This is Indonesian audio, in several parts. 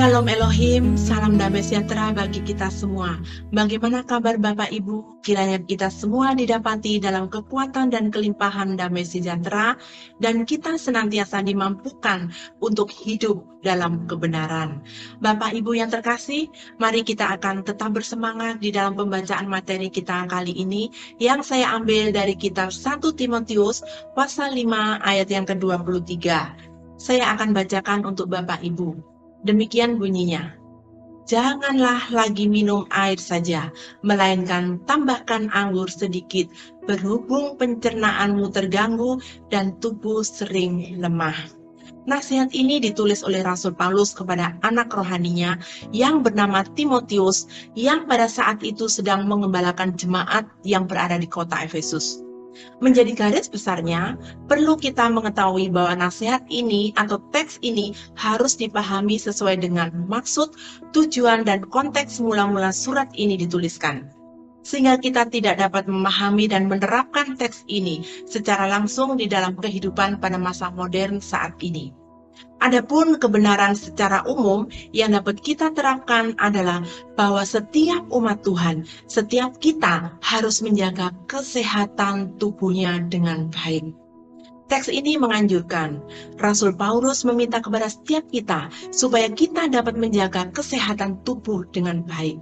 Shalom Elohim, salam damai sejahtera bagi kita semua. Bagaimana kabar Bapak Ibu? Kiranya kita semua didapati dalam kekuatan dan kelimpahan damai sejahtera, dan kita senantiasa dimampukan untuk hidup dalam kebenaran. Bapak Ibu yang terkasih, mari kita akan tetap bersemangat di dalam pembacaan materi kita kali ini, yang saya ambil dari kitab 1 Timotius pasal 5 ayat yang ke-23. Saya akan bacakan untuk Bapak Ibu. Demikian bunyinya. Janganlah lagi minum air saja, melainkan tambahkan anggur sedikit, berhubung pencernaanmu terganggu dan tubuh sering lemah. Nasihat ini ditulis oleh Rasul Paulus kepada anak rohaninya yang bernama Timotius yang pada saat itu sedang mengembalakan jemaat yang berada di kota Efesus. Menjadi garis besarnya, perlu kita mengetahui bahwa nasihat ini atau teks ini harus dipahami sesuai dengan maksud, tujuan, dan konteks mula-mula surat ini dituliskan. Sehingga kita tidak dapat memahami dan menerapkan teks ini secara langsung di dalam kehidupan pada masa modern saat ini. Adapun kebenaran secara umum yang dapat kita terapkan adalah bahwa setiap umat Tuhan, setiap kita harus menjaga kesehatan tubuhnya dengan baik. Teks ini menganjurkan, Rasul Paulus meminta kepada setiap kita supaya kita dapat menjaga kesehatan tubuh dengan baik.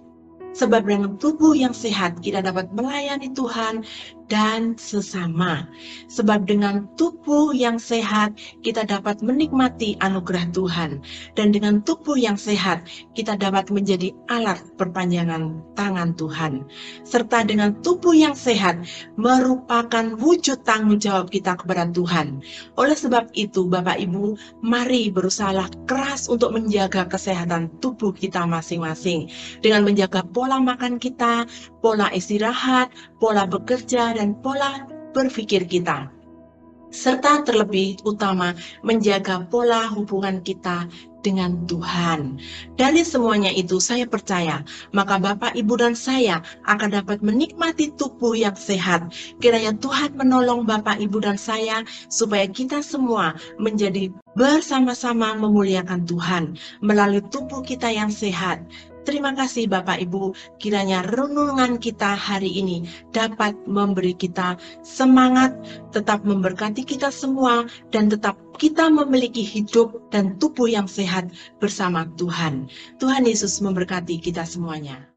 Sebab dengan tubuh yang sehat kita dapat melayani Tuhan dan sesama. Sebab dengan tubuh yang sehat, kita dapat menikmati anugerah Tuhan, dan dengan tubuh yang sehat, kita dapat menjadi alat perpanjangan tangan Tuhan, serta dengan tubuh yang sehat merupakan wujud tanggung jawab kita kepada Tuhan. Oleh sebab itu, Bapak Ibu, mari berusaha keras untuk menjaga kesehatan tubuh kita masing-masing dengan menjaga pola makan kita, pola istirahat, pola bekerja, dan pola berpikir kita. Serta terlebih utama menjaga pola hubungan kita dengan Tuhan. Dari semuanya itu saya percaya, maka Bapak, Ibu, dan saya akan dapat menikmati tubuh yang sehat. Kiranya Tuhan menolong Bapak, Ibu, dan saya supaya kita semua menjadi bersama-sama memuliakan Tuhan melalui tubuh kita yang sehat Terima kasih Bapak Ibu, kiranya renungan kita hari ini dapat memberi kita semangat, tetap memberkati kita semua, dan tetap kita memiliki hidup dan tubuh yang sehat bersama Tuhan. Tuhan Yesus memberkati kita semuanya.